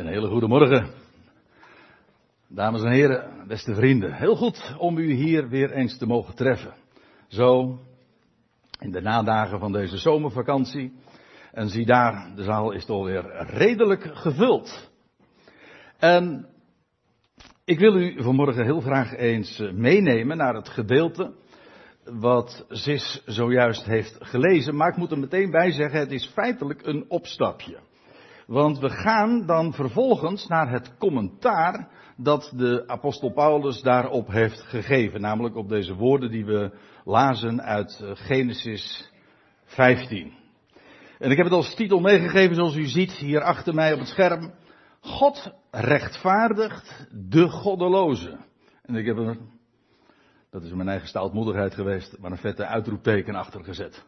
Een hele goede morgen. Dames en heren, beste vrienden. Heel goed om u hier weer eens te mogen treffen. Zo, in de nadagen van deze zomervakantie. En zie daar, de zaal is toch weer redelijk gevuld. En ik wil u vanmorgen heel graag eens meenemen naar het gedeelte wat Sis zojuist heeft gelezen. Maar ik moet er meteen bij zeggen, het is feitelijk een opstapje. Want we gaan dan vervolgens naar het commentaar dat de apostel Paulus daarop heeft gegeven. Namelijk op deze woorden die we lazen uit eh, Genesis 15. En ik heb het als titel meegegeven zoals u ziet hier achter mij op het scherm. God rechtvaardigt de goddeloze. En ik heb er, dat is mijn eigen stoutmoedigheid geweest, maar een vette uitroepteken achter gezet.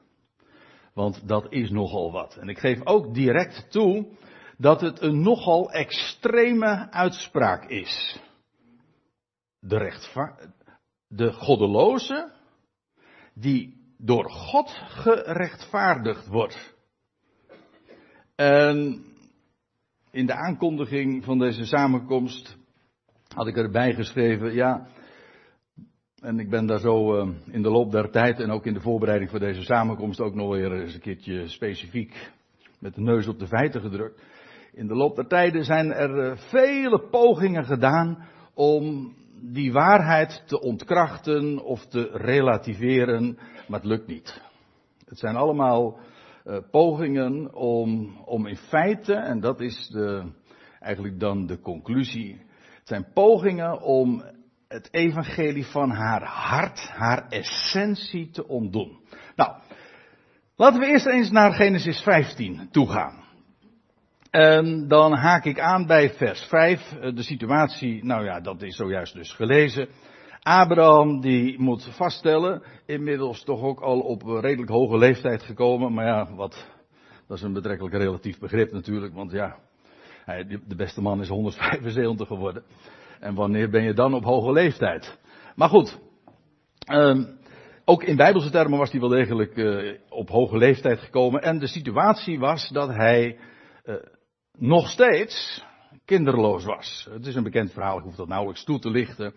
Want dat is nogal wat. En ik geef ook direct toe dat het een nogal extreme uitspraak is. De, rechtvaar, de goddeloze die door God gerechtvaardigd wordt. En in de aankondiging van deze samenkomst had ik erbij geschreven, ja, en ik ben daar zo uh, in de loop der tijd en ook in de voorbereiding voor deze samenkomst ook nog weer eens een keertje specifiek met de neus op de feiten gedrukt. In de loop der tijden zijn er eh, vele pogingen gedaan om die waarheid te ontkrachten of te relativeren, maar het lukt niet. Het zijn allemaal uh, pogingen om, om in feite, en dat is de, eigenlijk dan de conclusie, het zijn pogingen om het evangelie van haar hart, haar essentie te ontdoen. Nou, laten we eerst eens naar Genesis 15 toegaan. En dan haak ik aan bij vers 5. Eh, de situatie, nou ja, dat is zojuist dus gelezen. Abraham die moet vaststellen, inmiddels toch ook al op redelijk hoge leeftijd gekomen. Maar ja, wat, dat is een betrekkelijk relatief begrip natuurlijk. Want ja, de beste man is 175 geworden. En wanneer ben je dan op hoge leeftijd? Maar goed, um, ook in bijbelse termen was hij wel degelijk uh, op hoge leeftijd gekomen. En de situatie was dat hij nog steeds kinderloos was. Het is een bekend verhaal, ik hoef dat nauwelijks toe te lichten.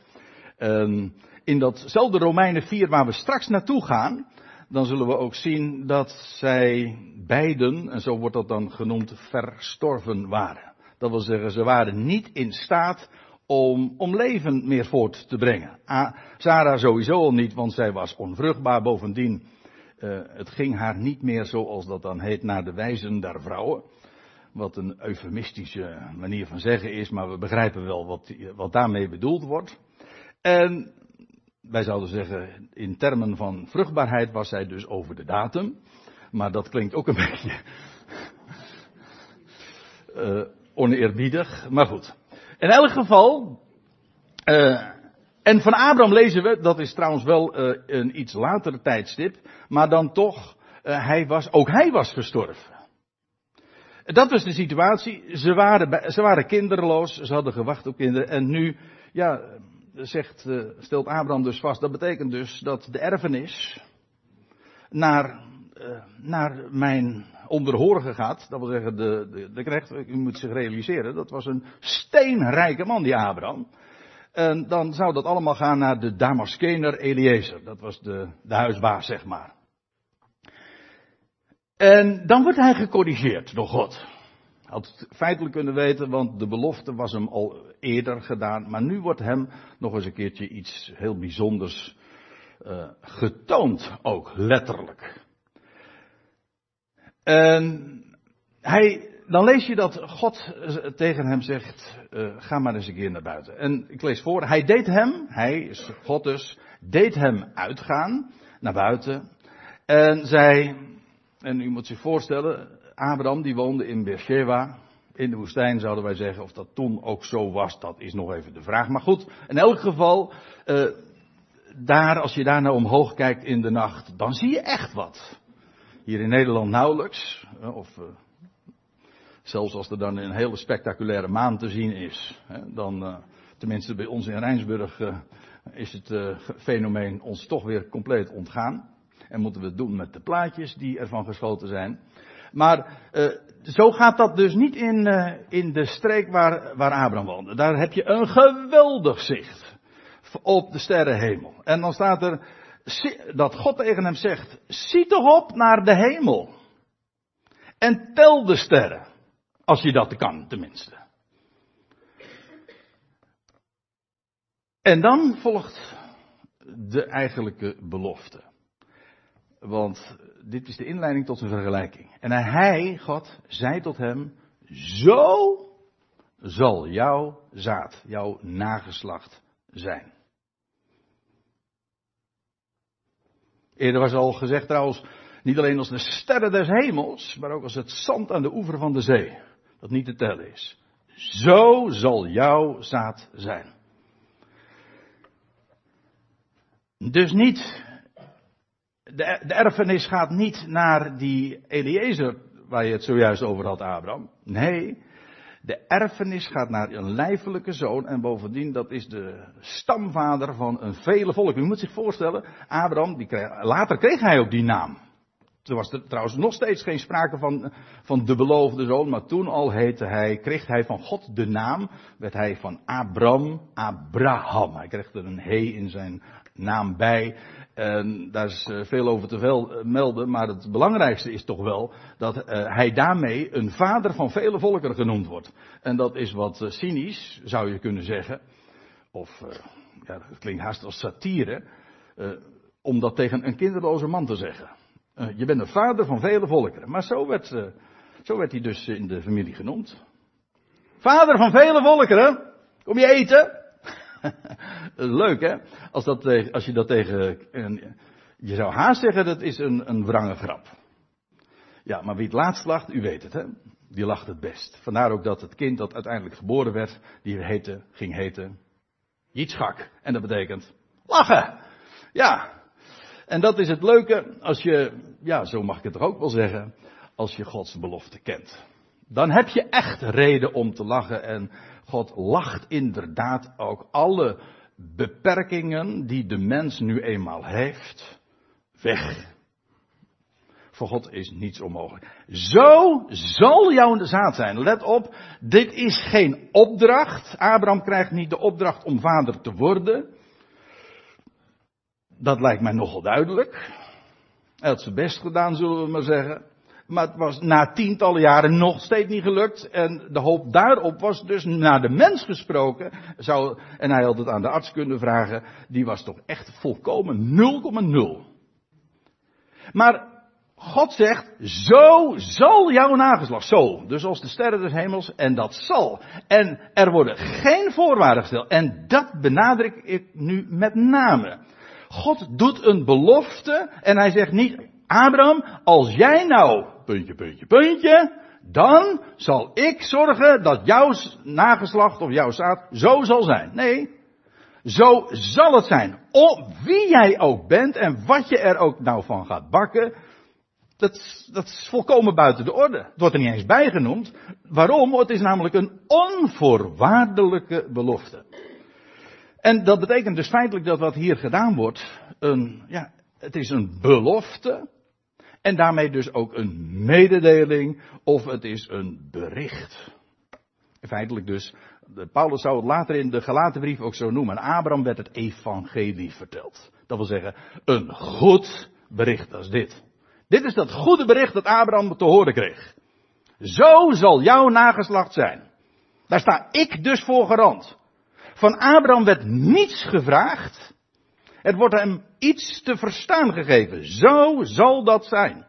Um, in datzelfde Romeinen 4 waar we straks naartoe gaan, dan zullen we ook zien dat zij beiden, en zo wordt dat dan genoemd, verstorven waren. Dat wil zeggen, ze waren niet in staat om, om leven meer voort te brengen. Ah, Sarah sowieso al niet, want zij was onvruchtbaar. Bovendien, uh, het ging haar niet meer zoals dat dan heet naar de wijzen der vrouwen. Wat een eufemistische manier van zeggen is, maar we begrijpen wel wat, wat daarmee bedoeld wordt. En wij zouden zeggen, in termen van vruchtbaarheid was zij dus over de datum. Maar dat klinkt ook een beetje uh, oneerbiedig. Maar goed. In elk geval, uh, en van Abraham lezen we, dat is trouwens wel uh, een iets latere tijdstip, maar dan toch, hij was, ook hij was gestorven. Dat was de situatie. Ze waren, ze waren kinderloos, ze hadden gewacht op kinderen. En nu, ja, zegt, uh, stelt Abraham dus vast, dat betekent dus dat de erfenis naar, uh, naar mijn onderhorige gaat. Dat wil zeggen, de, de, de u moet zich realiseren, dat was een steenrijke man, die Abraham. En dan zou dat allemaal gaan naar de Damaskener Eliezer. Dat was de, de huisbaas, zeg maar. En dan wordt hij gecorrigeerd door God. Had het feitelijk kunnen weten, want de belofte was hem al eerder gedaan. Maar nu wordt hem nog eens een keertje iets heel bijzonders uh, getoond, ook letterlijk. En hij, dan lees je dat God tegen hem zegt, uh, ga maar eens een keer naar buiten. En ik lees voor, hij deed hem, hij, God dus, deed hem uitgaan naar buiten. En zei, en u moet zich voorstellen, Abraham die woonde in Beersheba, in de woestijn zouden wij zeggen. Of dat toen ook zo was, dat is nog even de vraag. Maar goed, in elk geval, uh, daar, als je daar nou omhoog kijkt in de nacht, dan zie je echt wat. Hier in Nederland nauwelijks, of uh, zelfs als er dan een hele spectaculaire maan te zien is, dan, tenminste bij ons in Rijnsburg, is het fenomeen ons toch weer compleet ontgaan. En moeten we het doen met de plaatjes die ervan geschoten zijn. Maar uh, zo gaat dat dus niet in, uh, in de streek waar, waar Abraham woonde. Daar heb je een geweldig zicht op de sterrenhemel. En dan staat er dat God tegen hem zegt: Zie toch op naar de hemel. En tel de sterren. Als je dat kan, tenminste. En dan volgt de eigenlijke belofte. Want dit is de inleiding tot een vergelijking. En hij, God, zei tot hem, zo zal jouw zaad, jouw nageslacht zijn. Eerder was al gezegd trouwens, niet alleen als de sterren des hemels, maar ook als het zand aan de oever van de zee, dat niet te tellen is. Zo zal jouw zaad zijn. Dus niet, de, de erfenis gaat niet naar die Eliezer waar je het zojuist over had, Abraham. Nee, de erfenis gaat naar een lijfelijke zoon en bovendien dat is de stamvader van een vele volk. U moet zich voorstellen, Abraham, die kreeg, later kreeg hij ook die naam. Er was er trouwens nog steeds geen sprake van, van de beloofde zoon, maar toen al heette hij, kreeg hij van God de naam, werd hij van Abram, Abraham. Hij kreeg er een he in zijn naam bij. En daar is eh, veel over te eh, melden, maar het belangrijkste is toch wel dat uh, hij daarmee een vader van vele volkeren genoemd wordt. En dat is wat cynisch, zou je kunnen zeggen. Of, ja, dat klinkt haast als satire. om dat tegen een kinderloze man te zeggen. je bent een vader van vele volkeren. Maar zo werd, zo werd hij dus in de familie genoemd. Vader van vele volkeren. Kom je eten? Leuk hè? Als, dat, als je dat tegen. Je zou haast zeggen dat is een, een wrange grap. Ja, maar wie het laatst lacht, u weet het hè? Die lacht het best. Vandaar ook dat het kind dat uiteindelijk geboren werd, die heette, ging heten. Jitschak. En dat betekent lachen. Ja. En dat is het leuke als je, ja, zo mag ik het toch ook wel zeggen, als je Gods belofte kent. Dan heb je echt reden om te lachen en God lacht inderdaad ook alle beperkingen die de mens nu eenmaal heeft, weg. Voor God is niets onmogelijk. Zo zal jouw zaad zijn. Let op, dit is geen opdracht. Abraham krijgt niet de opdracht om vader te worden. Dat lijkt mij nogal duidelijk. Hij had zijn best gedaan, zullen we maar zeggen. Maar het was na tientallen jaren nog steeds niet gelukt. En de hoop daarop was dus naar de mens gesproken. Zou, en hij had het aan de arts kunnen vragen. Die was toch echt volkomen 0,0. Maar God zegt, zo zal jouw nageslacht. Zo, dus als de sterren des hemels. En dat zal. En er worden geen voorwaarden gesteld. En dat benadruk ik nu met name. God doet een belofte en hij zegt niet, Abraham, als jij nou puntje, puntje, puntje, dan zal ik zorgen dat jouw nageslacht of jouw zaad zo zal zijn. Nee, zo zal het zijn. Op wie jij ook bent en wat je er ook nou van gaat bakken, dat, dat is volkomen buiten de orde. Het wordt er niet eens bijgenoemd. Waarom? Het is namelijk een onvoorwaardelijke belofte. En dat betekent dus feitelijk dat wat hier gedaan wordt, een, ja, het is een belofte en daarmee dus ook een mededeling of het is een bericht. Feitelijk dus, Paulus zou het later in de Galatenbrief ook zo noemen. Abraham werd het evangelie verteld. Dat wil zeggen, een goed bericht als dit. Dit is dat goede bericht dat Abraham te horen kreeg. Zo zal jouw nageslacht zijn. Daar sta ik dus voor garant. Van Abraham werd niets gevraagd. Het wordt hem iets te verstaan gegeven. Zo zal dat zijn.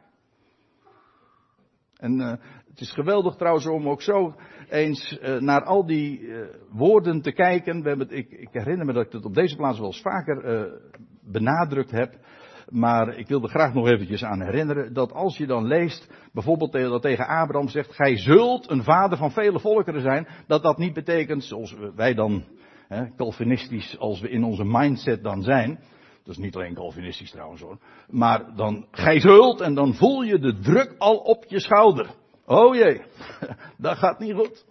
En uh, het is geweldig trouwens om ook zo eens uh, naar al die uh, woorden te kijken. We hebben ik, ik, herinner me dat ik het op deze plaats wel eens vaker benadrukt heb. Maar ik wil er graag nog eventjes aan herinneren dat als je dan leest, bijvoorbeeld dat tegen Abraham zegt, gij zult een vader van vele volkeren zijn, dat dat niet betekent, zoals wij dan Hè, Calvinistisch als we in onze mindset dan zijn. Dat is niet alleen Calvinistisch trouwens hoor. Maar dan gij zult en dan voel je de druk al op je schouder. Oh jee, dat gaat niet goed.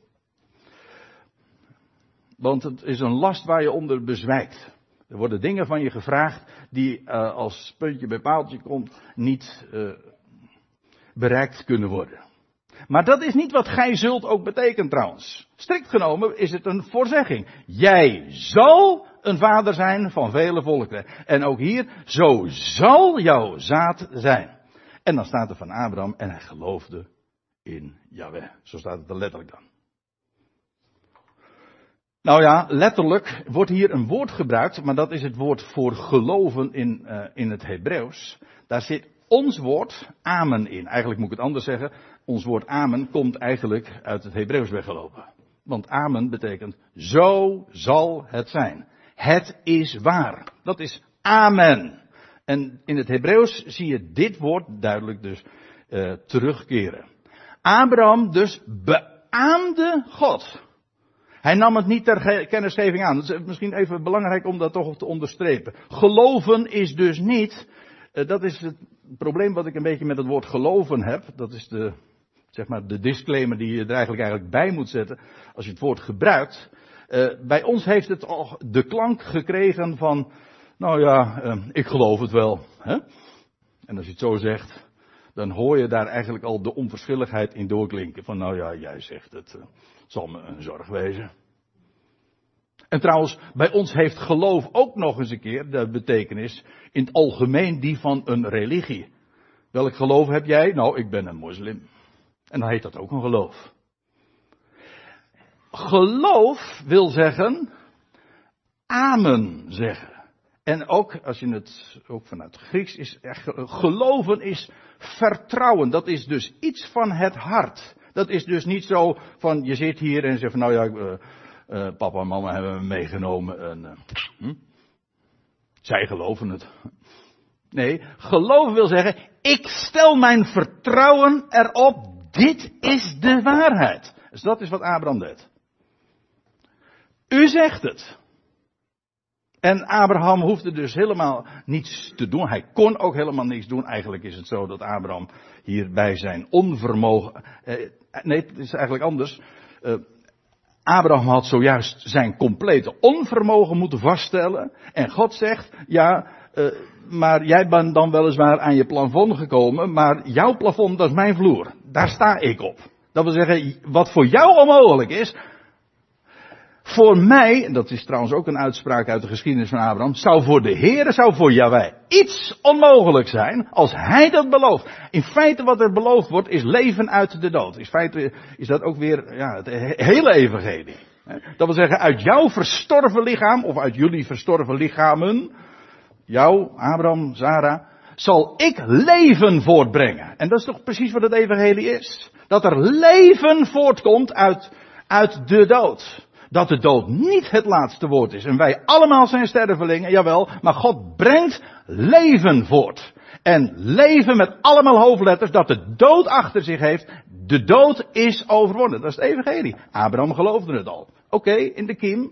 Want het is een last waar je onder bezwijkt. Er worden dingen van je gevraagd die uh, als puntje bij paaltje komt niet uh, bereikt kunnen worden. Maar dat is niet wat gij zult ook betekent trouwens. Strikt genomen is het een voorzegging. Jij zal een vader zijn van vele volken. En ook hier, zo zal jouw zaad zijn. En dan staat er van Abraham en hij geloofde in Yahweh. Zo staat het er letterlijk dan. Nou ja, letterlijk wordt hier een woord gebruikt, maar dat is het woord voor geloven in, uh, in het Hebreeuws. Daar zit ons woord amen in. Eigenlijk moet ik het anders zeggen. Ons woord amen komt eigenlijk uit het Hebreeuws weggelopen. Want amen betekent zo zal het zijn. Het is waar. Dat is amen. En in het Hebreeuws zie je dit woord duidelijk dus uh, terugkeren. Abraham dus beaamde God. Hij nam het niet ter kennisgeving aan. Is misschien even belangrijk om dat toch te onderstrepen. Geloven is dus niet, uh, dat is het probleem wat ik een beetje met het woord geloven heb. Dat is de, zeg maar, de disclaimer die je er eigenlijk, eigenlijk bij moet zetten. Als je het woord gebruikt. Uh, bij ons heeft het al de klank gekregen van, nou ja, uh, ik geloof het wel. Hè? En als je het zo zegt, dan hoor je daar eigenlijk al de onverschilligheid in doorklinken. Van nou ja, jij zegt het, uh, zal me een zorg wezen. En trouwens, bij ons heeft geloof ook nog eens een keer de betekenis in het algemeen die van een religie. Welk geloof heb jij? Nou, ik ben een moslim. En dan heet dat ook een geloof. Geloof wil zeggen amen zeggen. En ook, als je het ook vanuit Grieks is, geloven is vertrouwen. Dat is dus iets van het hart. Dat is dus niet zo van, je zit hier en zegt van, nou ja, uh, papa en mama hebben me meegenomen en, uh, hm? zij geloven het. Nee, geloven wil zeggen, ik stel mijn vertrouwen erop, dit is de waarheid. Dus dat is wat Abraham deed. U zegt het. En Abraham hoefde dus helemaal niets te doen. Hij kon ook helemaal niets doen. Eigenlijk is het zo dat Abraham hier bij zijn onvermogen. Eh, nee, het is eigenlijk anders. Eh, Abraham had zojuist zijn complete onvermogen moeten vaststellen. En God zegt: Ja, uh, maar jij bent dan weliswaar aan je plafond gekomen. Maar jouw plafond, dat is mijn vloer. Daar sta ik op. Dat wil zeggen, wat voor jou onmogelijk is, voor mij, en dat is trouwens ook een uitspraak uit de geschiedenis van Abraham, zou voor de Heere, zou voor Yahweh iets onmogelijk zijn als hij dat belooft. In feite wat er beloofd wordt is leven uit de dood. In feite is dat ook weer ja, het hele evangelie. Dat wil zeggen, uit jouw verstorven lichaam, of uit jullie verstorven lichamen, jou, Abraham, Sarah, zal ik leven voortbrengen. En dat is toch precies wat het evangelie is. Dat er leven voortkomt uit, uit de dood dat de dood niet het laatste woord is. En wij allemaal zijn stervelingen, jawel, maar God brengt leven voort. En leven met allemaal hoofdletters dat de dood achter zich heeft. De dood is overwonnen. Dat is het evangelie. Abraham geloofde het al. Oké, in de kiem.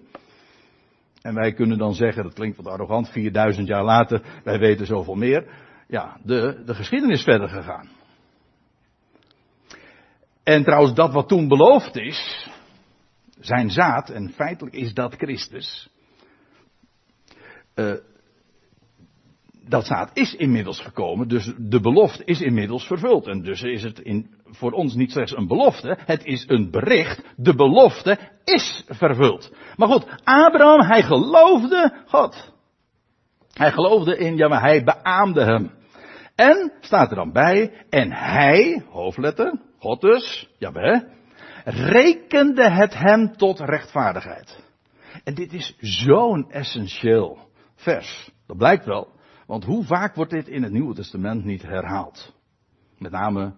En wij kunnen dan zeggen, dat klinkt wat arrogant, 4000 jaar later, wij weten zoveel meer. Ja, de, de geschiedenis verder gegaan. En trouwens, dat wat toen beloofd is, zijn zaad, en feitelijk is dat Christus. Uh, dat zaad is inmiddels gekomen, dus de belofte is inmiddels vervuld. En dus is het in, voor ons niet slechts een belofte, het is een bericht. De belofte is vervuld. Maar goed, Abraham, hij geloofde God. Hij geloofde in, ja, maar hij beaamde hem. En, staat er dan bij, en hij, hoofdletter, God dus, jawel, rekende het hem tot rechtvaardigheid. En dit is zo'n essentieel vers. Dat blijkt wel. Want hoe vaak wordt dit in het Nieuwe Testament niet herhaald? Met name,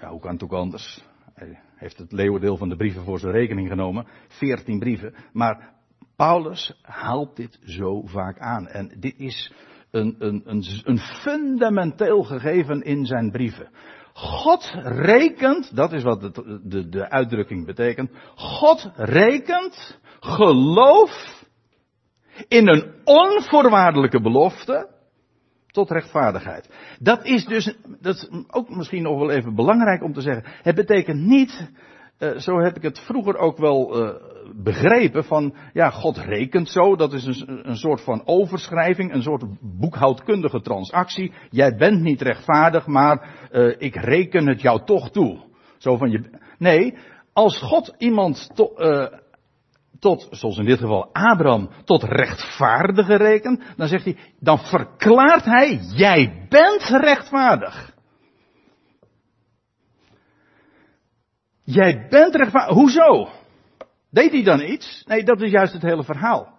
ja, hoe kan het ook anders? Hij heeft het leeuwendeel van de brieven voor zijn rekening genomen. Veertien brieven. Maar Paulus haalt dit zo vaak aan. En dit is een, een, een, een fundamenteel gegeven in zijn brieven. God rekent, dat is wat de, de, de uitdrukking betekent. God rekent geloof in een onvoorwaardelijke belofte tot rechtvaardigheid. Dat is dus, dat is ook misschien nog wel even belangrijk om te zeggen. Het betekent niet, uh, zo heb ik het vroeger ook wel uh, begrepen van, ja, God rekent zo, dat is een, een soort van overschrijving, een soort boekhoudkundige transactie. Jij bent niet rechtvaardig, maar uh, ik reken het jou toch toe. Zo van je. Nee, als God iemand to, tot, zoals in dit geval Abraham, tot rechtvaardige rekent, dan zegt hij, dan verklaart hij, jij bent rechtvaardig. Jij bent rechtvaardig. Hoezo? Deed hij dan iets? Nee, dat is juist het hele verhaal.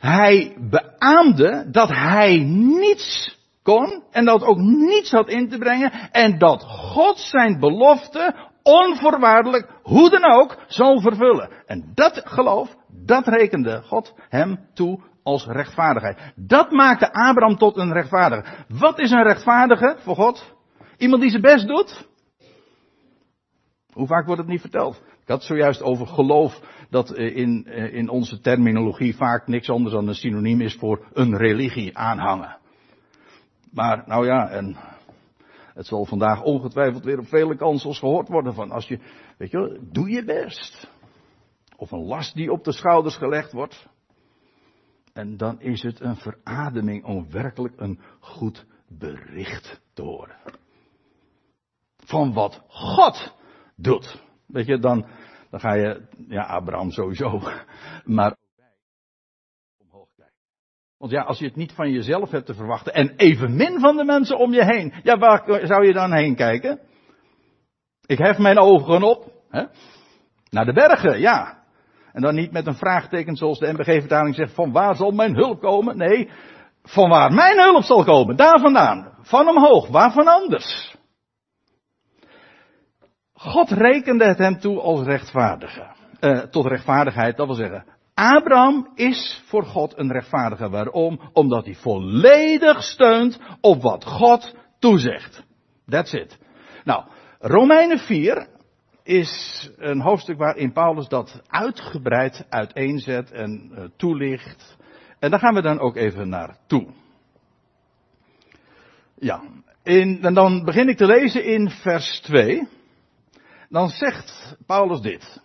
Hij beaamde dat hij niets kon en dat ook niets had in te brengen en dat God zijn belofte onvoorwaardelijk, hoe dan ook, zal vervullen. En dat geloof, dat rekende God hem toe als rechtvaardigheid. Dat maakte Abraham tot een rechtvaardige. Wat is een rechtvaardige voor God? Iemand die zijn best doet? Hoe vaak wordt het niet verteld? Ik had zojuist over geloof dat in, in onze terminologie vaak niks anders dan een synoniem is voor een religie aanhangen. Maar nou ja, en het zal vandaag ongetwijfeld weer op vele kansels gehoord worden van als je, weet je, doe je best. Of een last die op de schouders gelegd wordt. En dan is het een verademing om werkelijk een goed bericht te horen. Van wat God doet. Weet je, dan, dan ga je, ja, Abraham sowieso, maar omhoog kijken. Want ja, als je het niet van jezelf hebt te verwachten en evenmin van de mensen om je heen, ja, waar zou je dan heen kijken? Ik hef mijn ogen op, hè? naar de bergen, ja. En dan niet met een vraagteken zoals de MBG-vertaling zegt, van waar zal mijn hulp komen? Nee, van waar mijn hulp zal komen, daar vandaan. Van omhoog, waarvan anders? God rekende het hem toe als rechtvaardige. Uh, tot rechtvaardigheid, dat wil zeggen. Abraham is voor God een rechtvaardige. Waarom? Omdat hij volledig steunt op wat God toezegt. That's it. Nou, Romeinen 4 is een hoofdstuk waarin Paulus dat uitgebreid uiteenzet en uh, toelicht. En daar gaan we dan ook even naartoe. Ja, en dan begin ik te lezen in vers 2 dan zegt Paulus dit.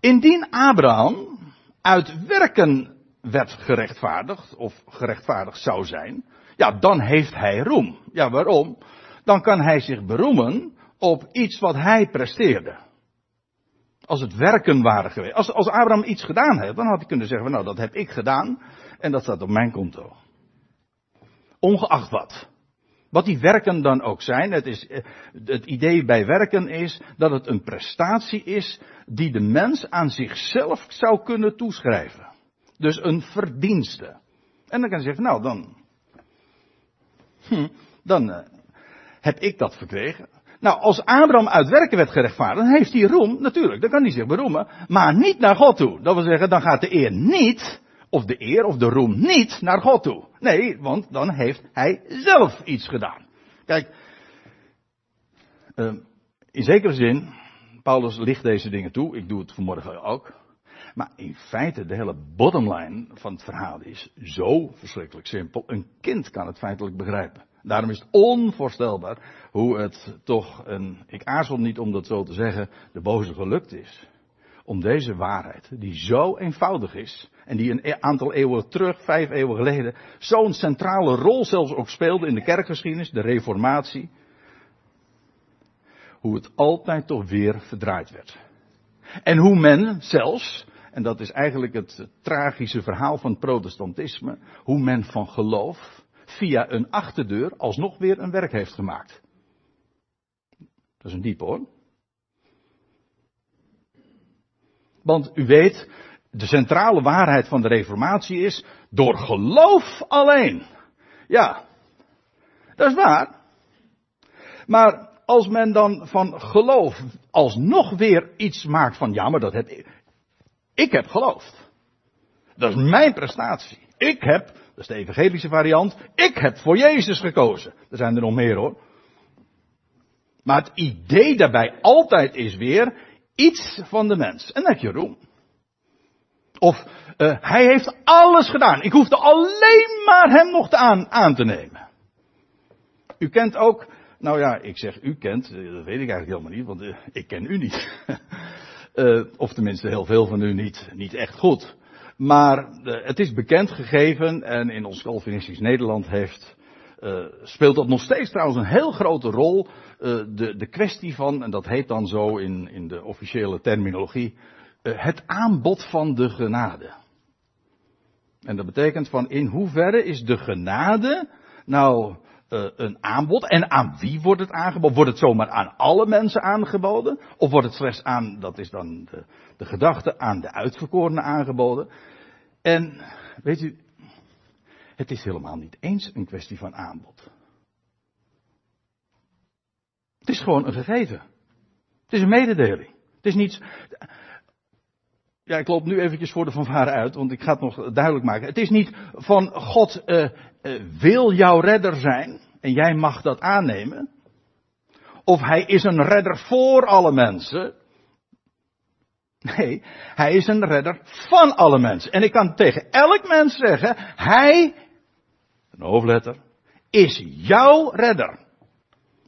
Indien Abraham uit werken werd gerechtvaardigd, of gerechtvaardigd zou zijn, ja, dan heeft hij roem. Ja, waarom? Dan kan hij zich beroemen op iets wat hij presteerde. Als het werken waren geweest. Als, als Abraham iets gedaan heeft, dan had hij kunnen zeggen, nou dat heb ik gedaan en dat staat op mijn konto. Ongeacht wat. Wat die werken dan ook zijn, het, is, eh, het idee bij werken is dat het een prestatie is die de mens aan zichzelf zou kunnen toeschrijven. Dus een verdienste. En dan kan je zeggen, nou dan, hm, dan uh, heb ik dat verkregen. Nou, als Abraham uit werken werd gerechtvaardigd, dan heeft hij roem, natuurlijk, dan kan hij zich beroemen, maar niet naar God toe. Dat wil zeggen, dan gaat de eer niet of de eer of de roem niet naar God toe. Nee, want dan heeft hij zelf iets gedaan. Kijk, uh, in zekere zin, Paulus ligt deze dingen toe, ik doe het vanmorgen ook. Maar in feite, de hele bottomline van het verhaal is zo verschrikkelijk simpel. Een kind kan het feitelijk begrijpen. Daarom is het onvoorstelbaar hoe het toch een, ik aarzel niet om dat zo te zeggen, de boze gelukt is om deze waarheid, die zo eenvoudig is, en die een e- aantal eeuwen terug, vijf eeuwen geleden, zo'n centrale rol zelfs ook speelde in de kerkgeschiedenis, de reformatie, hoe het altijd toch weer verdraaid werd. En hoe men zelfs, en dat is eigenlijk het tragische verhaal van het protestantisme, hoe men van geloof via een achterdeur alsnog weer een werk heeft gemaakt. Dat is een diep hoor. Want u weet, de centrale waarheid van de Reformatie is door geloof alleen. Ja, dat is waar. Maar als men dan van geloof alsnog weer iets maakt van ja, maar dat heb ik. Ik heb geloofd. Dat is mijn prestatie. Ik heb, dat is de evangelische variant, ik heb voor Jezus gekozen. Er zijn er nog meer hoor. Maar het idee daarbij altijd is weer, iets van de mens. En dan heb je roem. Of uh, hij heeft alles gedaan. Ik hoefde alleen maar hem nog aan, aan te nemen. U kent ook, nou ja, ik zeg u kent, eh, dat weet ik eigenlijk helemaal niet, want uh, ik ken u niet. uh, of tenminste heel veel van u niet, niet echt goed. Maar het is bekend gegeven en in ons Calvinistisch Nederland heeft uh, speelt dat nog steeds trouwens een heel grote rol. Uh, de, de kwestie van, en dat heet dan zo in, in de officiële terminologie, uh, het aanbod van de genade. En dat betekent van in hoeverre is de genade nou een aanbod. En aan wie wordt het aangeboden? Wordt het zomaar aan alle mensen aangeboden? Of wordt het slechts aan, dat is dan de, de gedachte, aan de uitverkorenen aangeboden? En weet u, het is helemaal niet eens een kwestie van aanbod. Het is gewoon een gegeven. Het is een mededeling. Het is niets. Ja, ik loop nu eventjes voor de fanfare uit, want ik ga het nog duidelijk maken. Het is niet van God uh, uh, wil jouw redder zijn en jij mag dat aannemen. Of hij is een redder voor alle mensen. Nee, hij is een redder van alle mensen. En ik kan tegen elk mens zeggen, hij een hoofdletter, is jouw redder.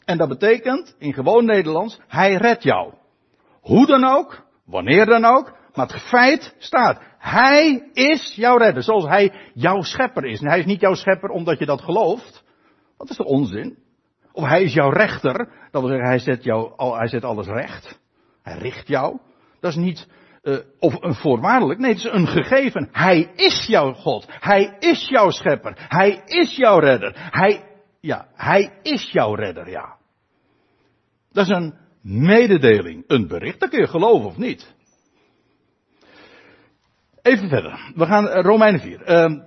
En dat betekent, in gewoon Nederlands, hij redt jou. Hoe dan ook, wanneer dan ook, maar het feit staat, hij is jouw redder, zoals hij jouw schepper is. En hij is niet jouw schepper omdat je dat gelooft. Dat is toch onzin? Of hij is jouw rechter, dat wil zeggen, hij zet, jou, hij zet alles recht. Hij richt jou. Dat is niet uh, of een voorwaardelijk. Nee, het is een gegeven. Hij is jouw God. Hij is jouw schepper. Hij is jouw redder. Hij, ja, hij is jouw redder, ja. Dat is een mededeling, een bericht. Dat kun je geloven of niet. Even verder. We gaan Romeinen 4. Uh,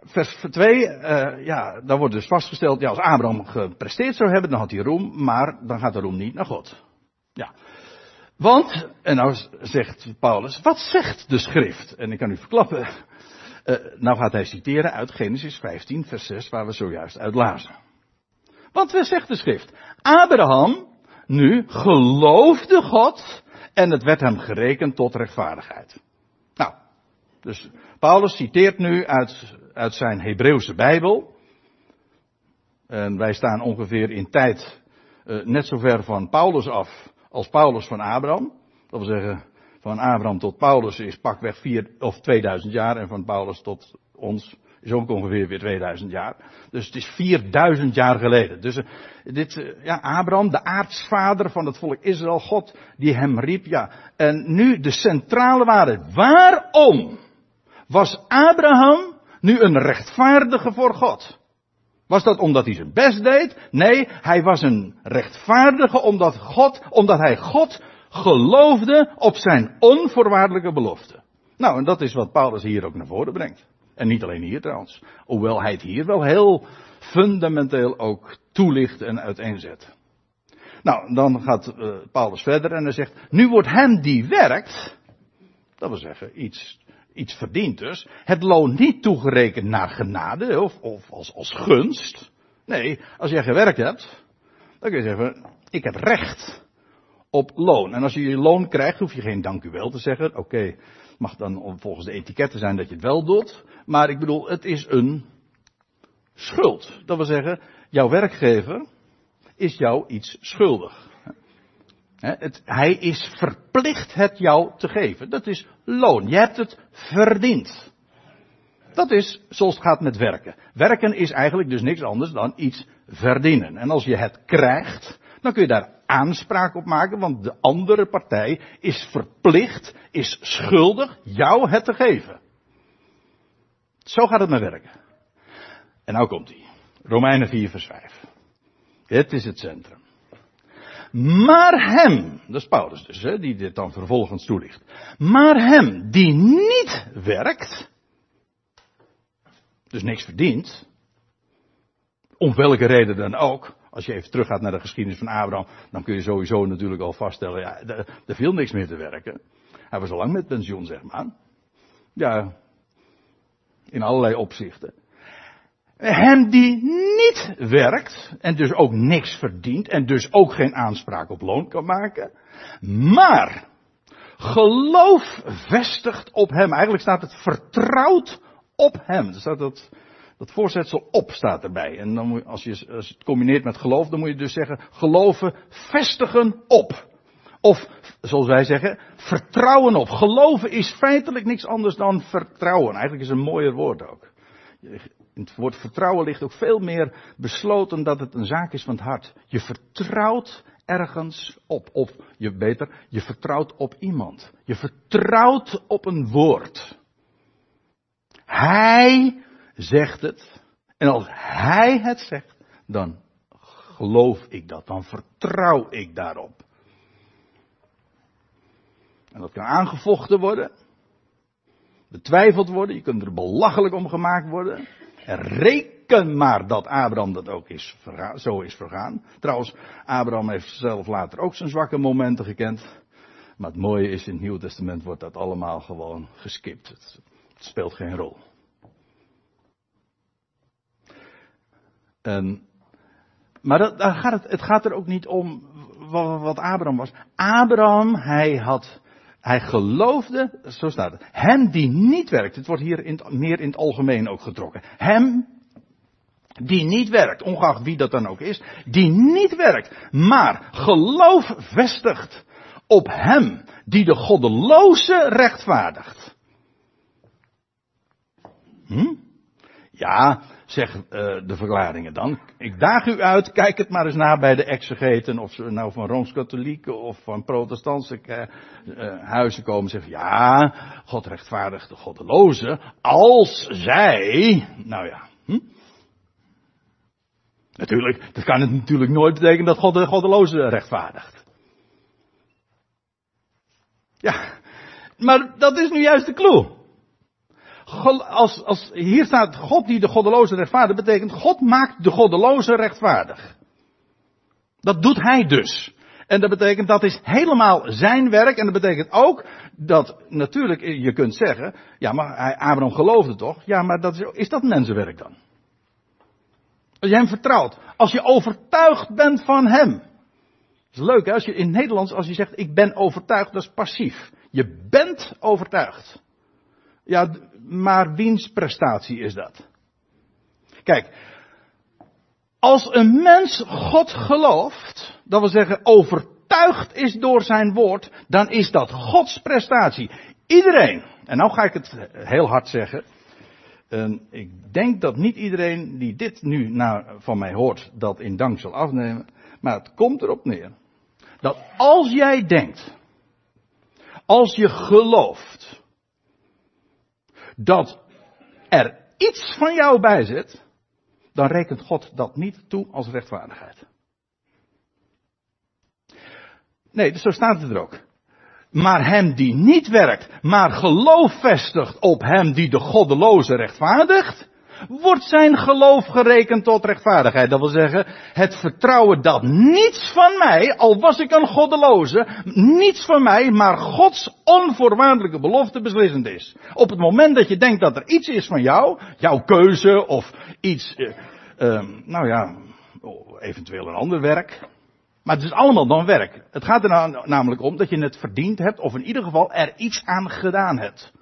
vers 2, uh, ja, daar wordt dus vastgesteld, ja, als Abraham gepresteerd zou hebben, dan had hij roem, maar dan gaat de roem niet naar God. Ja. Want, en nou zegt Paulus, wat zegt de schrift? En ik kan u verklappen, uh, nou gaat hij citeren uit Genesis 15, vers 6, waar we zojuist uit lazen. Want wat zegt de schrift? Abraham nu geloofde God en het werd hem gerekend tot rechtvaardigheid. Nou, dus Paulus citeert nu uit, uit zijn Hebreeuwse Bijbel. En wij staan ongeveer in tijd uh, net zo ver van Paulus af als Paulus van Abraham. Dat wil zeggen, van Abraham tot Paulus is pakweg vier of 2000 jaar en van Paulus tot ons is ook ongeveer weer 2000 jaar. Dus het is 4000 jaar geleden. Dus uh, dit, uh, ja, Abraham, de aartsvader van het volk Israël, God die hem riep, ja. En nu de centrale waarde. Waarom was Abraham nu een rechtvaardige voor God? Was dat omdat hij zijn best deed? Nee, hij was een rechtvaardige omdat God, omdat hij God geloofde op zijn onvoorwaardelijke belofte. Nou, en dat is wat Paulus hier ook naar voren brengt. En niet alleen hier trouwens. Hoewel hij het hier wel heel fundamenteel ook toelicht en uiteenzet. Nou, dan gaat uh, Paulus verder en hij zegt, nu wordt hem die werkt, dat wil zeggen iets iets verdient dus, het loon niet toegerekend naar genade of, of als, als gunst. Nee, als jij gewerkt hebt, dan kun je zeggen, ik heb recht op loon. En als je je loon krijgt, hoef je geen dank u wel te zeggen. Oké, mag dan volgens de etiketten zijn dat je het wel doet. Maar ik bedoel, het is een schuld. Dat wil zeggen, jouw werkgever is jou iets schuldig. Het, hij is verplicht het jou te geven. Dat is loon. Je hebt het verdiend. Dat is zoals het gaat met werken. Werken is eigenlijk dus niks anders dan iets verdienen. En als je het krijgt, dan kun je daar aanspraak op maken, want de andere partij is verplicht, is schuldig jou het te geven. Zo gaat het met werken. En nou komt hij. Romeinen 4 vers 5. Dit is het centrum. Maar hem, dat is Paulus dus, hè, die dit dan vervolgens toelicht. Maar hem die niet werkt, dus niks verdient, om welke reden dan ook, als je even teruggaat naar de geschiedenis van Abraham, dan kun je sowieso natuurlijk al vaststellen, ja, er viel niks meer te werken. Hij was al lang met pensioen, zeg maar. Ja, in allerlei opzichten. Hem die niet werkt en dus ook niks verdient en dus ook geen aanspraak op loon kan maken, maar geloof vestigt op hem. Eigenlijk staat het vertrouwd op hem. Er staat dat, dat voorzetsel op staat erbij. En dan moet, als, je, als het combineert met geloof, dan moet je dus zeggen geloven vestigen op. Of, zoals wij zeggen, vertrouwen op. Geloven is feitelijk niks anders dan vertrouwen. Eigenlijk is een mooier woord ook Het woord vertrouwen ligt ook veel meer besloten dat het een zaak is van het hart. Je vertrouwt ergens op. Of je beter, je vertrouwt op iemand. Je vertrouwt op een woord. Hij zegt het. En als hij het zegt, dan geloof ik dat. Dan vertrouw ik daarop. En dat kan aangevochten worden. Betwijfeld worden. Je kunt er belachelijk om gemaakt worden. En reken maar dat Abraham dat ook is zo is vergaan. Trouwens, Abraham heeft zelf later ook zijn zwakke momenten gekend. Maar het mooie is, in het Nieuwe Testament wordt dat allemaal gewoon geskipt. Het, speelt geen rol. Maar dat, daar gaat het, het gaat er ook niet om wat, wat Abraham was. Abraham, hij had hij geloofde, zo staat het, hem die niet werkt. Het wordt hier in, meer in het algemeen ook getrokken. Hem die niet werkt, ongeacht wie dat dan ook is, die niet werkt, maar geloof vestigt op hem die de goddeloze rechtvaardigt. Hm? Ja, zeggen uh, de verklaringen dan. Ik daag u uit, kijk het maar eens na bij de exegeten, of ze nou van Rooms-Katholieken of van protestantse uh, huizen komen, zeggen, ja, God rechtvaardigt de goddeloze, als zij, nou ja, hm? Natuurlijk, dat kan het natuurlijk nooit betekenen dat God de goddeloze rechtvaardigt. Ja, maar dat is nu juist de clue als, als hier staat God die de goddeloze rechtvaardig, betekent God maakt de goddeloze rechtvaardig. Dat doet hij dus. En dat betekent dat is helemaal zijn werk. En dat betekent ook dat natuurlijk je kunt zeggen, ja maar Abraham geloofde toch? Ja maar dat is, is dat mensenwerk dan? Als je hem vertrouwt. Als je overtuigd bent van hem. Dat is leuk hè, als je in het Nederlands, als je zegt ik ben overtuigd, dat is passief. Je bent overtuigd. Ja, maar wiens prestatie is dat? Kijk, als een mens God gelooft, dat wil zeggen overtuigd is door zijn woord, dan is dat Gods prestatie. Iedereen, en nou ga ik het heel hard zeggen, en ik denk dat niet iedereen die dit nu naar, van mij hoort, dat in dank zal afnemen, maar het komt erop neer dat als jij denkt, als je gelooft, dat er iets van jou bij zit, dan rekent God dat niet toe als rechtvaardigheid. Nee, dus zo staat het er ook. Maar hem die niet werkt, maar geloof vestigt op hem die de goddeloze rechtvaardigt, wordt zijn geloof gerekend tot rechtvaardigheid. Dat wil zeggen, het vertrouwen dat niets van mij, al was ik een goddeloze, niets van mij, maar Gods onvoorwaardelijke belofte beslissend is. Op het moment dat je denkt dat er iets is van jou, jouw keuze of iets, uh, uh, nou ja, eventueel een ander werk. Maar het is allemaal dan werk. Het gaat er namelijk om dat je het verdiend hebt, of in ieder geval er iets aan gedaan hebt.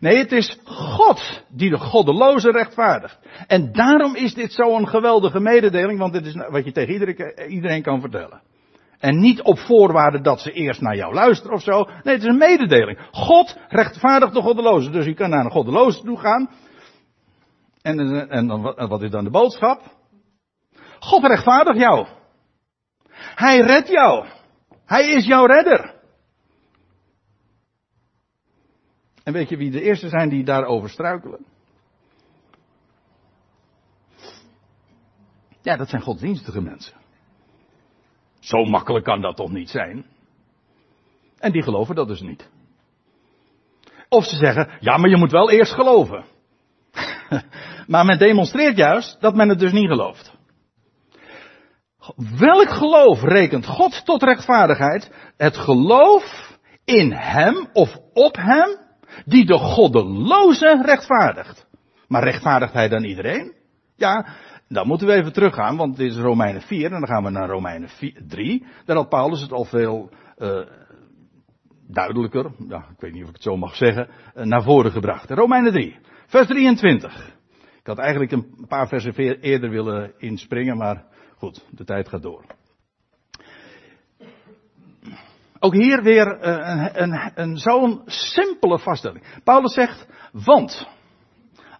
Nee, het is God die de goddeloze rechtvaardigt. En daarom is dit zo'n geweldige mededeling, want dit is wat je tegen iedereen, iedereen kan vertellen. En niet op voorwaarde dat ze eerst naar jou luisteren of zo. Nee, het is een mededeling. God rechtvaardigt de goddeloze. Dus je kan naar een goddeloze toe gaan. En, en dan, wat is dan de boodschap? God rechtvaardigt jou. Hij redt jou. Hij is jouw redder. En weet je wie de eerste zijn die daarover struikelen? Ja, dat zijn godsdienstige mensen. Zo makkelijk kan dat toch niet zijn? En die geloven dat dus niet. Of ze zeggen, ja, maar je moet wel eerst geloven. maar men demonstreert juist dat men het dus niet gelooft. Welk geloof rekent God tot rechtvaardigheid? Het geloof in Hem of op Hem die de goddeloze rechtvaardigt. Maar rechtvaardigt hij dan iedereen? Ja, dan moeten we even teruggaan, want dit is Romeinen 4 en dan gaan we naar Romeinen 3. Daar had Paulus het al veel uh, duidelijker, ja, ik weet niet of ik het zo mag zeggen, uh, naar voren gebracht. Romeinen 3, vers 23. Ik had eigenlijk een paar versen eerder willen inspringen, maar goed, de tijd gaat door. Ook hier weer eh, een, een, een zo'n simpele vaststelling. Paulus zegt, want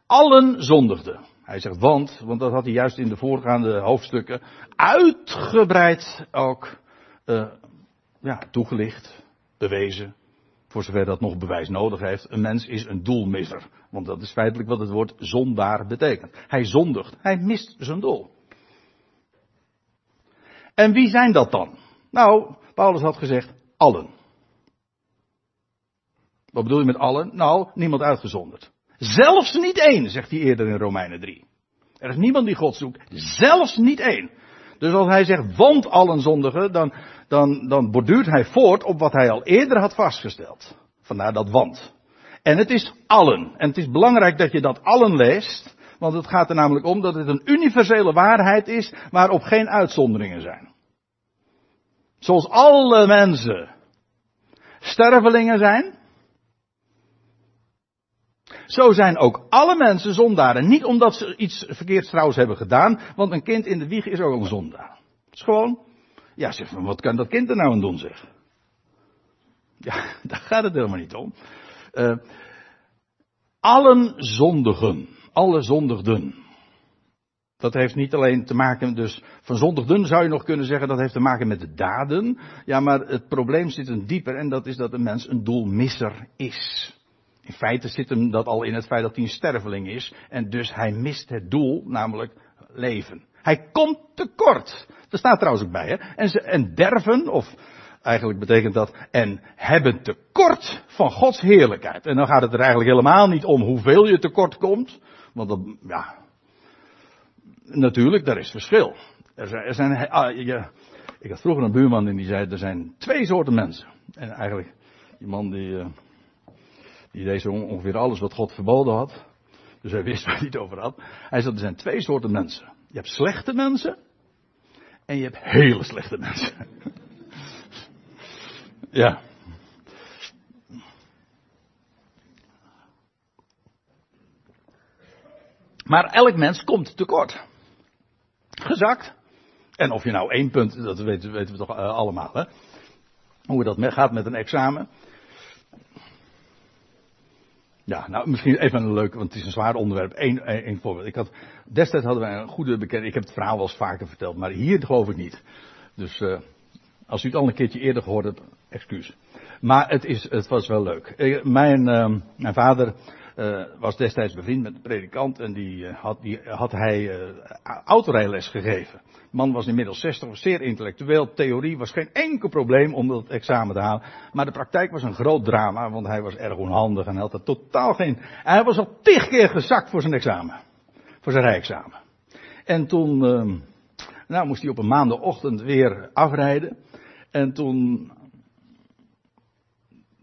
allen zondigden. Hij zegt want, want dat had hij juist in de voorgaande hoofdstukken uitgebreid ook uh, ja, toegelicht, bewezen. Voor zover dat nog bewijs nodig heeft. Een mens is een doelmisser. Want dat is feitelijk wat het woord zondaar betekent. Hij zondigt. Hij mist zijn doel. En wie zijn dat dan? Nou, Paulus had gezegd, allen. Wat bedoel je met allen? Nou, niemand uitgezonderd. Zelfs niet één, zegt hij eerder in Romeinen 3. Er is niemand die God zoekt. Zelfs niet één. Dus als hij zegt, want allen zondigen, dan, dan, dan borduurt hij voort op wat hij al eerder had vastgesteld. Vandaar dat want. En het is allen. En het is belangrijk dat je dat allen leest, want het gaat er namelijk om dat het een universele waarheid is waarop geen uitzonderingen zijn. Zoals alle mensen stervelingen zijn, zo zijn ook alle mensen zondaren. Niet omdat ze iets verkeerds trouwens hebben gedaan, want een kind in de wieg is ook een zondaar. Het is gewoon, ja zeg, wat kan dat kind er nou aan doen zeg? Ja, daar gaat het helemaal niet om. Uh, allen zondigen, alle zondigden. Dat heeft niet alleen te maken, dus van zondigden zou je nog kunnen zeggen, dat heeft te maken met de daden. Ja, maar het probleem zit een dieper en dat is dat een mens een doelmisser is. In feite zit hem dat al in het feit dat hij een sterveling is. En dus hij mist het doel, namelijk leven. Hij komt tekort. Dat staat trouwens ook bij, hè. En, ze, en derven, of eigenlijk betekent dat, en hebben tekort van Gods heerlijkheid. En dan gaat het er eigenlijk helemaal niet om hoeveel je tekort komt. Want dat, ja. Natuurlijk, daar is verschil. Er zijn, er zijn ah, ik had vroeger een buurman en die zei, er zijn twee soorten mensen. En eigenlijk, die man die, uh, die deed ongeveer alles wat God verboden had. Dus hij wist waar hij het over had. Hij zei, er zijn twee soorten mensen. Je hebt slechte mensen. En je hebt hele slechte mensen. ja. Maar elk mens komt tekort. Gezakt. En of je nou één punt, dat weten, weten we toch uh, allemaal, hè? Hoe dat gaat met een examen. Ja, nou misschien even een leuk, want het is een zwaar onderwerp. Eén, één voorbeeld. Ik had, destijds hadden wij een goede bekende, ik heb het verhaal wel eens vaker verteld, maar hier geloof ik niet. Dus uh, als u het al een keertje eerder gehoord hebt, excuus. Maar het, is, het was wel leuk. Mijn, mijn vader uh, was destijds bevriend met de predikant en die, had, die had hij autorijles gegeven. De man was inmiddels 60, was zeer intellectueel. Theorie was geen enkel probleem om dat examen te halen. Maar de praktijk was een groot drama, want hij was erg onhandig en had er totaal geen. Hij was al tig keer gezakt voor zijn examen. Voor zijn rijexamen. En toen, uh, nou moest hij op een maandagochtend weer afrijden. En toen,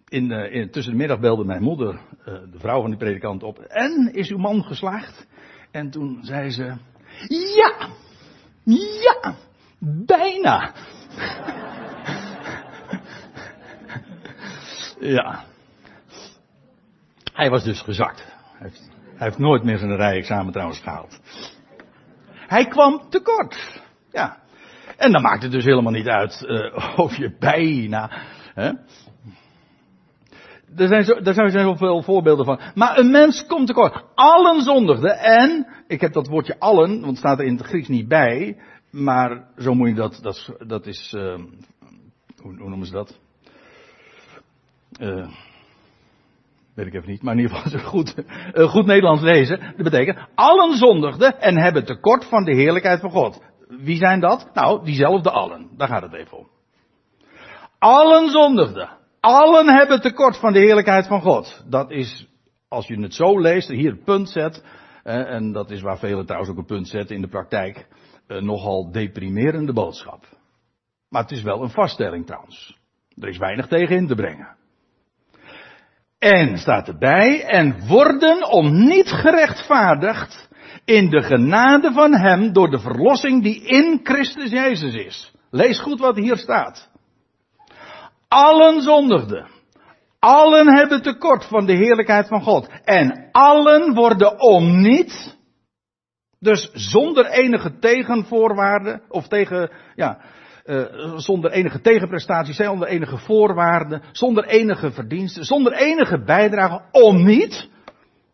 in, uh, in, tussen de middag belde mijn moeder, uh, de vrouw van die predikant, op. En, is uw man geslaagd? En toen zei ze, ja! Ja, bijna. ja. Hij was dus gezakt. Hij heeft, nooit meer zijn rijexamen trouwens gehaald. Hij kwam tekort. Ja. En dan maakt het dus helemaal niet uit uh, of je bijna. Hè? Er zijn, zo, er zijn zoveel voorbeelden van. Maar een mens komt tekort. Allen zondigden. En, ik heb dat woordje allen, want het staat er in het Grieks niet bij. Maar zo moet je dat, dat, dat is, uh, hoe, hoe, noemen ze dat? Uh, weet ik even niet, maar in ieder geval goed, uh, goed Nederlands lezen. Dat betekent, allen zondigden en hebben tekort van de heerlijkheid van God. Wie zijn dat? Nou, diezelfde allen. Daar gaat het even om. Allen zondigden. Allen hebben tekort van de heerlijkheid van God. Dat is, als je het zo leest, hier een punt zet, eh, en dat is waar velen trouwens ook een punt zetten in de praktijk, een nogal deprimerende boodschap. Maar het is wel een vaststelling trouwens. Er is weinig tegen in te brengen. En staat erbij, en worden om niet gerechtvaardigd in de genade van Hem door de verlossing die in Christus Jezus is. Lees goed wat hier staat. Allen zondigden. Allen hebben tekort van de heerlijkheid van God. En allen worden om niet, dus zonder enige tegenvoorwaarden, of tegen, ja, uh, zonder enige tegenprestaties, zonder enige voorwaarden, zonder enige verdiensten, zonder enige bijdrage, om niet.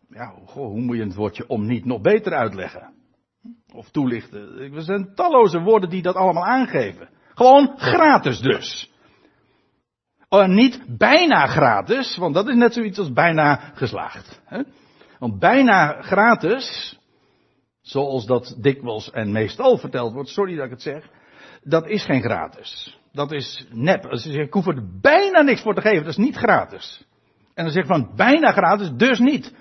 ja, goh, hoe moet je het woordje om niet nog beter uitleggen? Of toelichten. Er zijn talloze woorden die dat allemaal aangeven. Gewoon gratis dus. Oh, niet bijna gratis, want dat is net zoiets als bijna geslaagd. Hè? Want bijna gratis, zoals dat dikwijls en meestal verteld wordt, sorry dat ik het zeg, dat is geen gratis. Dat is nep. Als je zegt, ik hoef er bijna niks voor te geven, dat is niet gratis. En dan zegt van bijna gratis, dus niet.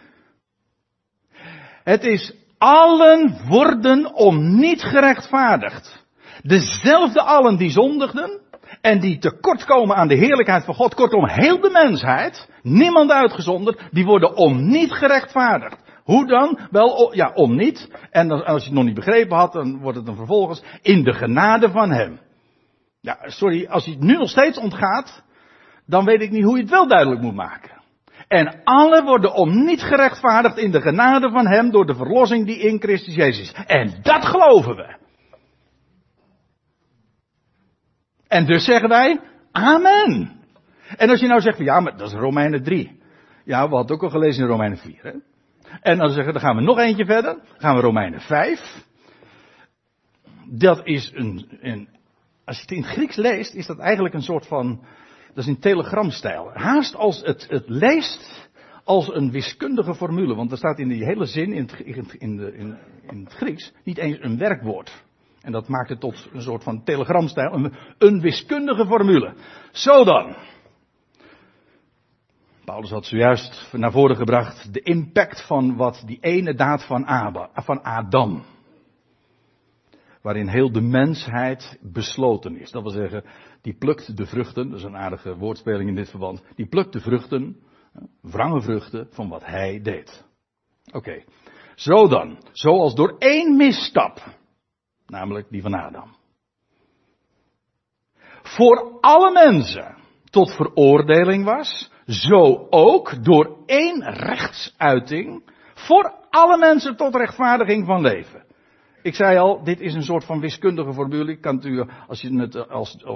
Het is allen worden om niet gerechtvaardigd. Dezelfde allen die zondigden en die tekortkomen aan de heerlijkheid van God, kortom heel de mensheid, niemand uitgezonderd, die worden om niet gerechtvaardigd. Hoe dan? Wel, ja, om niet. En als je het nog niet begrepen had, dan wordt het dan vervolgens in de genade van Hem. Ja, sorry, als je het nu nog steeds ontgaat, dan weet ik niet hoe je het wel duidelijk moet maken. En alle worden om niet gerechtvaardigd in de genade van Hem door de verlossing die in Christus Jezus is. En dat geloven we. En dus zeggen wij, Amen. En als je nou zegt, ja, maar dat is Romeinen 3. Ja, we hadden ook al gelezen in Romeinen 4. Hè? En dan zeggen, dan gaan we nog eentje verder. Dan gaan we Romeinen 5. Dat is een, een, als je het in het Grieks leest, is dat eigenlijk een soort van, dat is in telegramstijl. Haast als het, het leest als een wiskundige formule. Want er staat in die hele zin in het, in, de, in, in het Grieks niet eens een werkwoord. En dat maakt het tot een soort van telegramstijl, een, wiskundige formule. Zo dan. Paulus had zojuist naar voren gebracht de impact van wat die ene daad van, van Adam. Waarin heel de mensheid besloten is. Dat wil zeggen, die plukt de vruchten, dat is een aardige woordspeling in dit verband. Die plukt de vruchten, wrange vruchten van wat hij deed. Oké. Zo dan, zoals door één misstap, namelijk die van Adam. Voor alle mensen tot veroordeling was, zo ook door één rechtsuiting voor alle mensen tot rechtvaardiging van leven. Ik zei al, dit is een soort van wiskundige formule. Ik kan u, als je het als eh,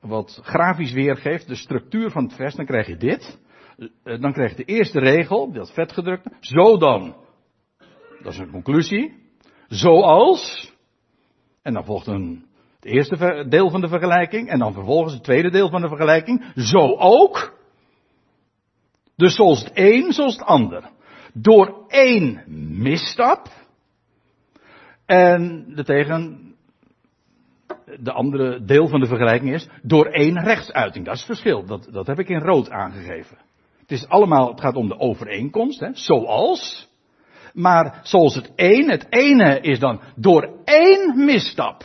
wat grafisch weergeeft, de structuur van het vers, dan krijg je dit. Eh, dan krijg je de eerste regel, dat vetgedrukte. Zo dan. Dat is een conclusie. Zoals. En dan volgt een, het eerste deel van de vergelijking. En dan vervolgens het tweede deel van de vergelijking. Zo ook. Dus zoals het een, zoals het ander. Door één misstap. En de tegen, de andere deel van de vergelijking is, door één rechtsuiting. Dat is het verschil. Dat, dat heb ik in rood aangegeven. Het is allemaal, het gaat om de overeenkomst, hè, zoals. Maar zoals het een, het ene is dan door één misstap.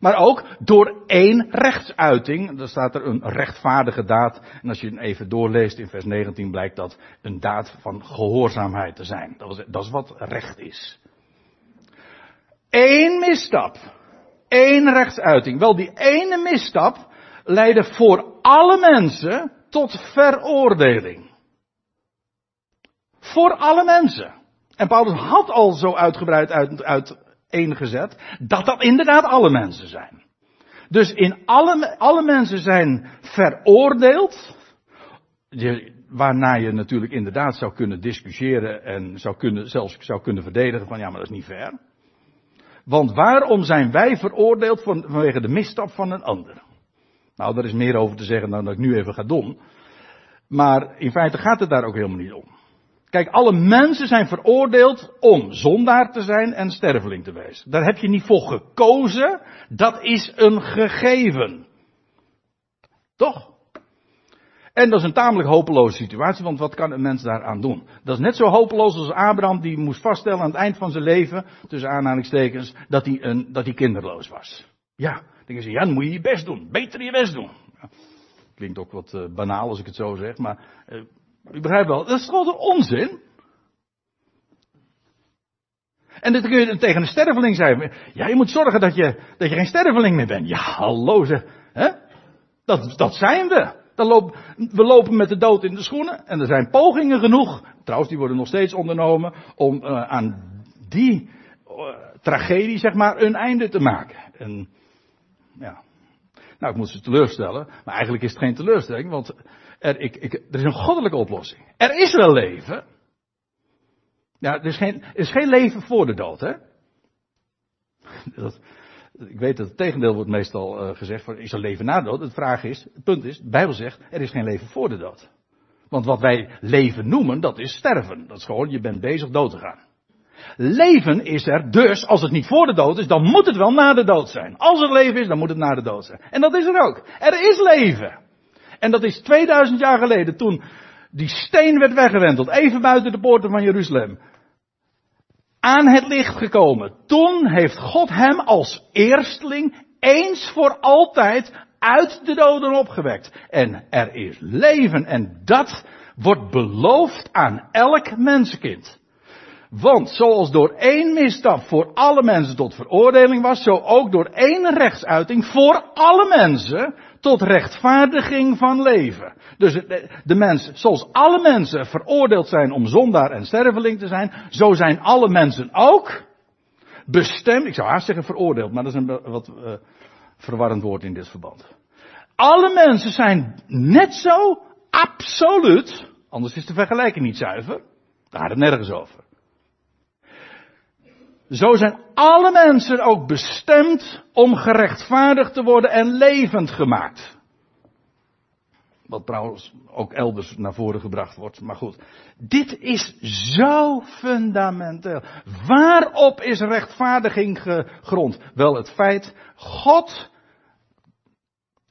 Maar ook door één rechtsuiting. Dan staat er een rechtvaardige daad. En als je het even doorleest in vers 19 blijkt dat een daad van gehoorzaamheid te zijn. Dat is, dat is wat recht is. Eén misstap. één rechtsuiting. Wel, die ene misstap leidde voor alle mensen tot veroordeling. Voor alle mensen. En Paulus had al zo uitgebreid uit, uit gezet, dat dat inderdaad alle mensen zijn. Dus in alle, alle mensen zijn veroordeeld, waarna je natuurlijk inderdaad zou kunnen discussiëren en zou kunnen, zelfs zou kunnen verdedigen van ja, maar dat is niet fair. Want waarom zijn wij veroordeeld vanwege de misstap van een ander? Nou, daar is meer over te zeggen dan dat ik nu even ga doen. Maar in feite gaat het daar ook helemaal niet om. Kijk, alle mensen zijn veroordeeld om zondaar te zijn en sterveling te wezen. Daar heb je niet voor gekozen. Dat is een gegeven. Toch? En dat is een tamelijk hopeloze situatie, want wat kan een mens daaraan doen? Dat is net zo hopeloos als Abraham die moest vaststellen aan het eind van zijn leven, tussen aanhalingstekens, dat hij, een, dat hij kinderloos was. Ja, dan ze, ja, dan moet je je best doen. Beter je best doen. Klinkt ook wat uh, banaal als ik het zo zeg, maar uh, u begrijpt wel, dat is gewoon onzin. En dat kun je tegen een sterveling zeggen. Ja, je moet zorgen dat je, dat je geen sterveling meer bent. Ja, hallo zeg. Dat, dat zijn we. Dan we lopen met de dood in de schoenen. En er zijn pogingen genoeg. Trouwens, die worden nog steeds ondernomen. Om uh, aan die uh, tragedie, zeg maar, een einde te maken. En, ja. Nou, ik moet ze teleurstellen. Maar eigenlijk is het geen teleurstelling. Want er, ik, er is een goddelijke oplossing. Er is wel leven. Ja, er is geen, er is geen leven voor de dood, hè? Ik weet dat het tegendeel wordt meestal uh, gezegd, van, is er leven na de dood? De vraag is, het punt is, de Bijbel zegt, er is geen leven voor de dood. Want wat wij leven noemen, dat is sterven. Dat is gewoon, je bent bezig dood te gaan. Leven is er dus, als het niet voor de dood is, dan moet het wel na de dood zijn. Als er leven is, dan moet het na de dood zijn. En dat is er ook. Er is leven. En dat is 2000 jaar geleden, toen die steen werd weggewenteld, even buiten de poorten van Jeruzalem. Aan het licht gekomen. Toen heeft God hem als eersteling eens voor altijd uit de doden opgewekt. En er is leven en dat wordt beloofd aan elk mensenkind. Want zoals door één misstap voor alle mensen tot veroordeling was, zo ook door één rechtsuiting voor alle mensen tot rechtvaardiging van leven. Dus de mens, zoals alle mensen veroordeeld zijn om zondaar en sterveling te zijn, zo zijn alle mensen ook bestemd, ik zou haast zeggen veroordeeld, maar dat is een wat uh, verwarrend woord in dit verband. Alle mensen zijn net zo absoluut, anders is de vergelijking niet zuiver, daar gaat het nergens over. Zo zijn alle mensen ook bestemd om gerechtvaardigd te worden en levend gemaakt. Wat trouwens ook elders naar voren gebracht wordt. Maar goed, dit is zo fundamenteel. Waarop is rechtvaardiging gegrond? Wel het feit, God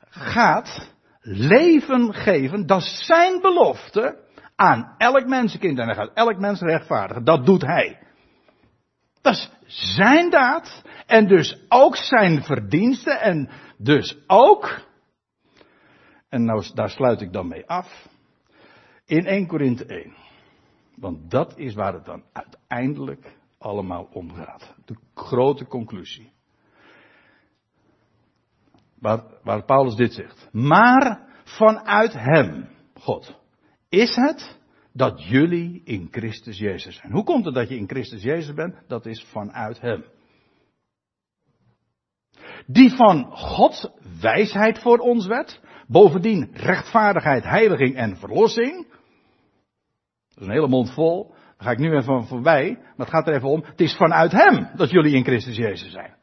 gaat leven geven, dat is zijn belofte aan elk mensenkind. En hij gaat elk mens rechtvaardigen. Dat doet hij. Dat is zijn daad en dus ook zijn verdiensten en dus ook, en nou, daar sluit ik dan mee af, in 1 Korinthe 1. Want dat is waar het dan uiteindelijk allemaal om gaat. De grote conclusie. Waar, waar Paulus dit zegt. Maar vanuit hem, God, is het dat jullie in Christus Jezus zijn. Hoe komt het dat je in Christus Jezus bent? Dat is vanuit Hem. Die van Gods wijsheid voor ons werd. Bovendien rechtvaardigheid, heiliging en verlossing. Dat is een hele mond vol. Daar ga ik nu even voorbij. Maar het gaat er even om. Het is vanuit Hem dat jullie in Christus Jezus zijn.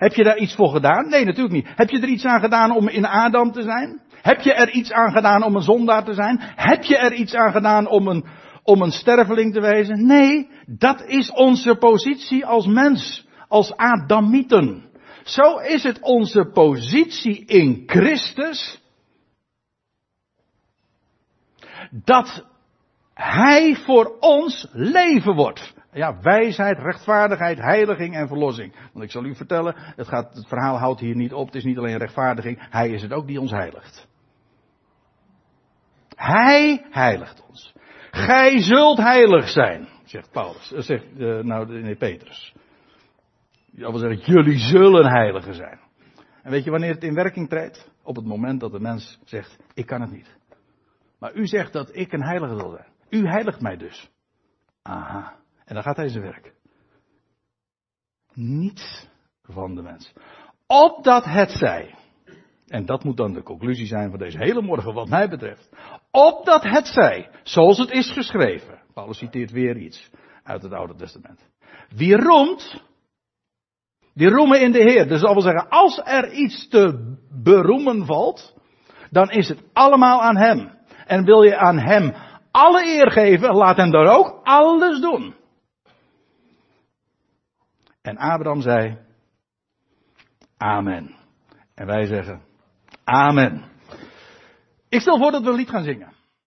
Heb je daar iets voor gedaan? Nee, natuurlijk niet. Heb je er iets aan gedaan om in Adam te zijn? Heb je er iets aan gedaan om een zondaar te zijn? Heb je er iets aan gedaan om een, om een sterveling te wezen? Nee, dat is onze positie als mens, als Adamieten. Zo is het onze positie in Christus. Dat Hij voor ons leven wordt. Ja, wijsheid, rechtvaardigheid, heiliging en verlossing. Want ik zal u vertellen, het, gaat, het verhaal houdt hier niet op. Het is niet alleen rechtvaardiging, Hij is het ook die ons heiligt. Hij heiligt ons. Gij zult heilig zijn, zegt Paulus. Uh, zegt, uh, nou, nee, Petrus. Dat wil zeggen, jullie zullen heiligen zijn. En weet je wanneer het in werking treedt? Op het moment dat de mens zegt, ik kan het niet. Maar u zegt dat ik een heilige wil zijn. U heiligt mij dus. Aha. En dan gaat hij zijn werk. Niets van de mens. Opdat het zij. En dat moet dan de conclusie zijn van deze hele morgen wat mij betreft. Opdat het zij, zoals het is geschreven. Paulus citeert weer iets uit het Oude Testament. Wie roemt, die roemen in de Heer. Dus dat wil zeggen, als er iets te beroemen valt, dan is het allemaal aan Hem. En wil je aan Hem alle eer geven, laat Hem daar ook alles doen. En Abraham zei, Amen. En wij zeggen, Amen. Ik stel voor dat we een lied gaan zingen.